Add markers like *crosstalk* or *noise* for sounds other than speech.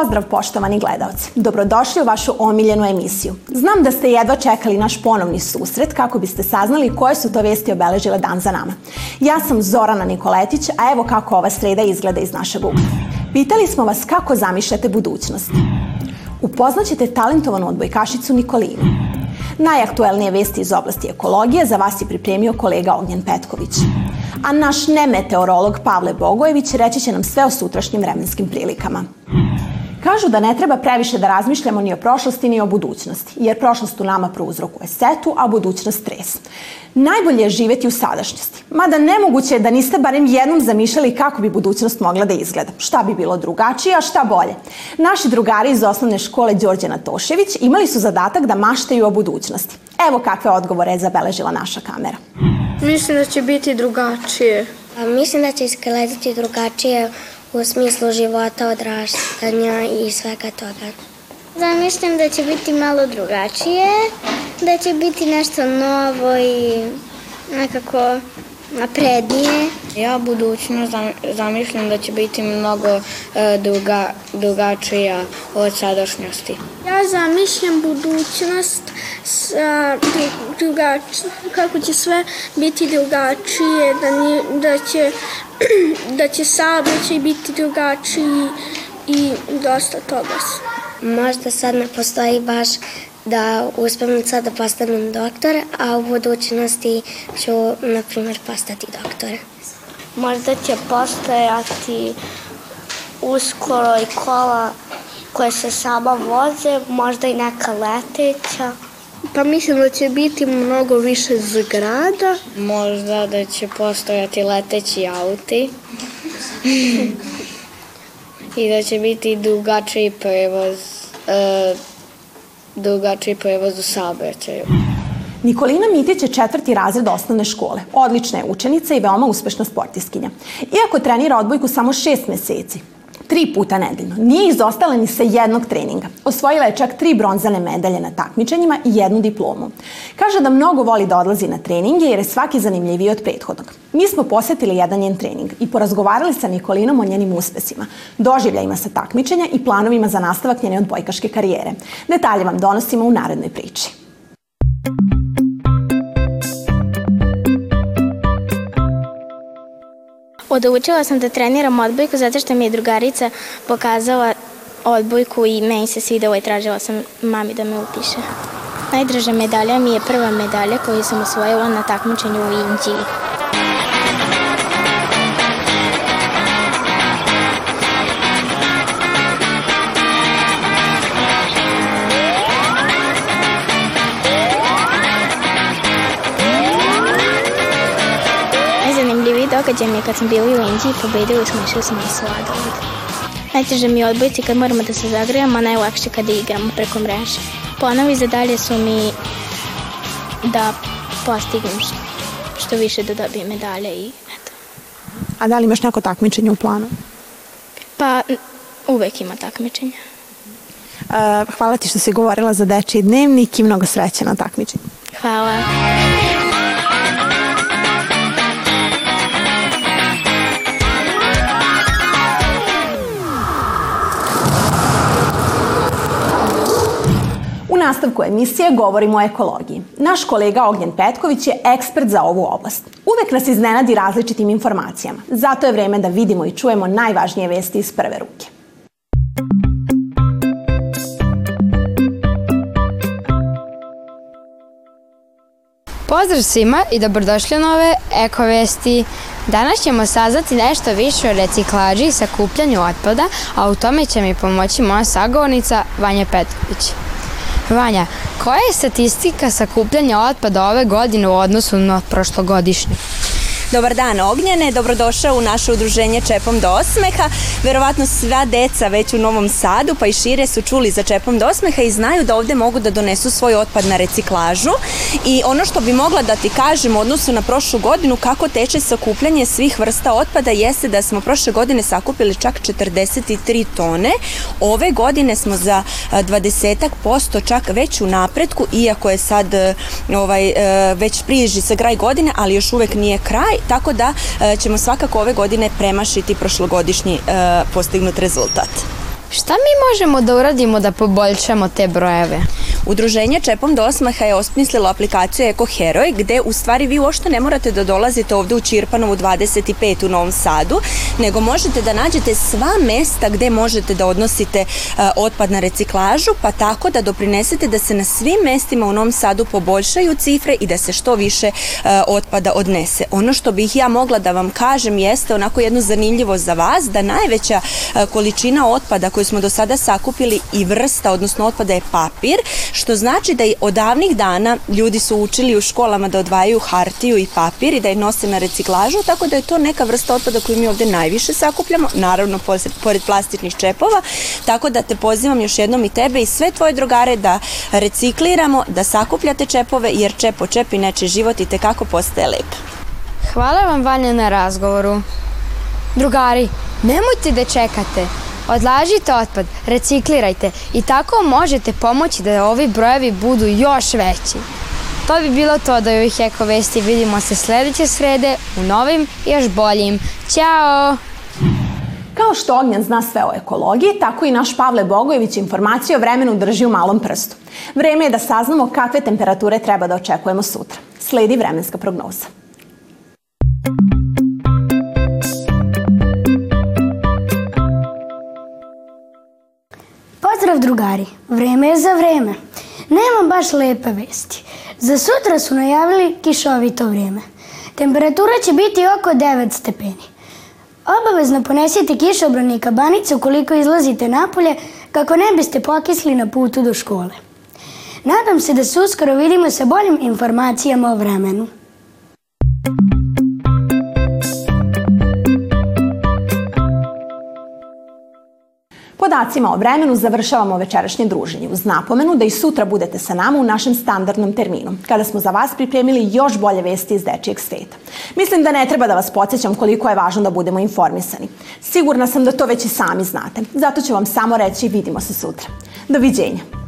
Pozdrav poštovani gledalci, dobrodošli u vašu omiljenu emisiju. Znam da ste jedva čekali naš ponovni susret kako biste saznali koje su to vesti obeležile dan za nama. Ja sam Zorana Nikoletić, a evo kako ova sreda izgleda iz našeg ugla. Pitali smo vas kako zamišljate budućnost. Upoznaćete talentovanu odbojkašicu Nikolinu. Najaktuelnije vesti iz oblasti ekologije za vas je pripremio kolega Ognjen Petković. A naš nemeteorolog Pavle Bogojević reći će nam sve o sutrašnjim vremenskim prilikama. Kažu da ne treba previše da razmišljamo ni o prošlosti ni o budućnosti, jer prošlost u nama prouzrokuje setu, a budućnost stres. Najbolje je živeti u sadašnjosti, mada nemoguće je da niste barem jednom zamišljali kako bi budućnost mogla da izgleda, šta bi bilo drugačije, a šta bolje. Naši drugari iz osnovne škole Đorđe Natošević imali su zadatak da maštaju o budućnosti. Evo kakve odgovore je zabeležila naša kamera. Mislim da će biti drugačije. A mislim da će izgledati drugačije u smislu života, odrastanja i svega toga. Zamišljam da će biti malo drugačije, da će biti nešto novo i nekako naprednije. Ja budućnost zamišljam da će biti mnogo e, druga, drugačija od sadašnjosti. Ja zamišljam budućnost sa e, drugač, kako će sve biti drugačije, da, nije, da će, *clears throat* da će saobraćaj biti drugačiji i dosta toga. Možda sad ne postoji baš da uspem sad da postanem doktor, a u budućnosti ću, na primjer, postati doktor. Možda će postojati uskoro i kola koje se sama voze, možda i neka leteća. Pa mislim da će biti mnogo više zgrada. Možda da će postojati leteći auti. *laughs* I da će biti dugačiji prevoz. E, drugačiji prevoz u saobraćaju. Nikolina Mitić je četvrti razred osnovne škole. Odlična je učenica i veoma uspešna sportiskinja. Iako trenira odbojku samo šest meseci, tri puta nedeljno. Nije izostala ni sa jednog treninga. Osvojila je čak tri bronzane medalje na takmičenjima i jednu diplomu. Kaže da mnogo voli da odlazi na treninge jer je svaki zanimljiviji od prethodnog. Mi smo posetili jedan njen trening i porazgovarali sa Nikolinom o njenim uspesima, doživljajima sa takmičenja i planovima za nastavak njene odbojkaške karijere. Detalje vam donosimo u narednoj priči. Odlučila sam da treniram odbojku zato što mi je drugarica pokazala odbojku i meni se svidela i tražila sam mami da me upiše. Najdraža medalja mi je prva medalja koju sam osvojila na takmičenju u Indiji. događajem je kad sam bila u Indiji, pobedili smo i išli smo na sladoled. Najteže mi je odbojiti kad moramo da se zagrejamo, a najlakše kad igramo preko mreže. Ponovi za dalje su mi da postignem što više da dobijem medalje i eto. A da li imaš neko takmičenje u planu? Pa uvek ima takmičenja. Uh, hvala ti što si govorila za Dečiji dnevnik i mnogo sreće na takmičenju. Hvala. nastavku emisije govorimo o ekologiji. Naš kolega Ognjen Petković je ekspert za ovu oblast. Uvek nas iznenadi različitim informacijama. Zato je vreme da vidimo i čujemo najvažnije vesti iz prve ruke. Pozdrav svima i dobrodošli u nove ekovesti. Danas ćemo saznati nešto više o reciklaži i sakupljanju otpada, a u tome će mi pomoći moja sagovornica Vanja Petković. Vanja, koja je statistika sakupljanja otpada ove godine u odnosu na prošlogodišnju? Dobar dan Ognjene, dobrodošao u naše udruženje Čepom do osmeha. Verovatno sva deca već u Novom Sadu pa i šire su čuli za Čepom do osmeha i znaju da ovde mogu da donesu svoj otpad na reciklažu. I ono što bi mogla da ti kažem u odnosu na prošlu godinu kako teče sakupljanje svih vrsta otpada jeste da smo prošle godine sakupili čak 43 tone. Ove godine smo za 20% čak već u napretku, iako je sad ovaj, već priježi sa kraj godine, ali još uvek nije kraj Tako da e, ćemo svakako ove godine premašiti prošlogodišnji e, postignut rezultat. Šta mi možemo da uradimo da poboljšamo te brojeve? Udruženje Čepom do osmaha je osmislilo aplikaciju Heroj, gde u stvari vi uošte ne morate da dolazite ovde u Čirpanovu 25 u Novom Sadu, nego možete da nađete sva mesta gde možete da odnosite eh, otpad na reciklažu, pa tako da doprinesete da se na svim mestima u Novom Sadu poboljšaju cifre i da se što više eh, otpada odnese. Ono što bih ja mogla da vam kažem jeste onako jedno zanimljivo za vas, da najveća eh, količina otpada koju smo do sada sakupili i vrsta, odnosno otpada je papir, što znači da i od davnih dana ljudi su učili u školama da odvajaju hartiju i papir i da je nose na reciklažu, tako da je to neka vrsta otpada koju mi ovde najviše sakupljamo, naravno pored plastičnih čepova, tako da te pozivam još jednom i tebe i sve tvoje drugare da recikliramo, da sakupljate čepove, jer čep po čep i neče život i tekako postaje lep. Hvala vam Vanja na razgovoru. Drugari, nemojte da čekate. Odlažite otpad, reciklirajte i tako možete pomoći da ovi brojevi budu još veći. To bi bilo to da ovih Eko Vesti. Vidimo se sledeće srede u novim i još boljim. Ćao! Kao što Ognjan zna sve o ekologiji, tako i naš Pavle Bogojević informacije o vremenu drži u malom prstu. Vreme je da saznamo kakve temperature treba da očekujemo sutra. Sledi vremenska prognoza. drugari, vreme je za vreme. Nema baš lepe vesti. Za sutra su najavili kišovito vreme. Temperatura će biti oko 9 stepeni. Obavezno ponesite kišobran i kabanicu ukoliko izlazite napolje kako ne biste pokisli na putu do škole. Nadam se da se uskoro vidimo sa boljim informacijama o vremenu. podacima o vremenu završavamo večerašnje druženje uz napomenu da i sutra budete sa nama u našem standardnom terminu, kada smo za vas pripremili još bolje vesti iz Dečijeg sveta. Mislim da ne treba da vas podsjećam koliko je važno da budemo informisani. Sigurna sam da to već i sami znate, zato ću vam samo reći vidimo se sutra. Doviđenja!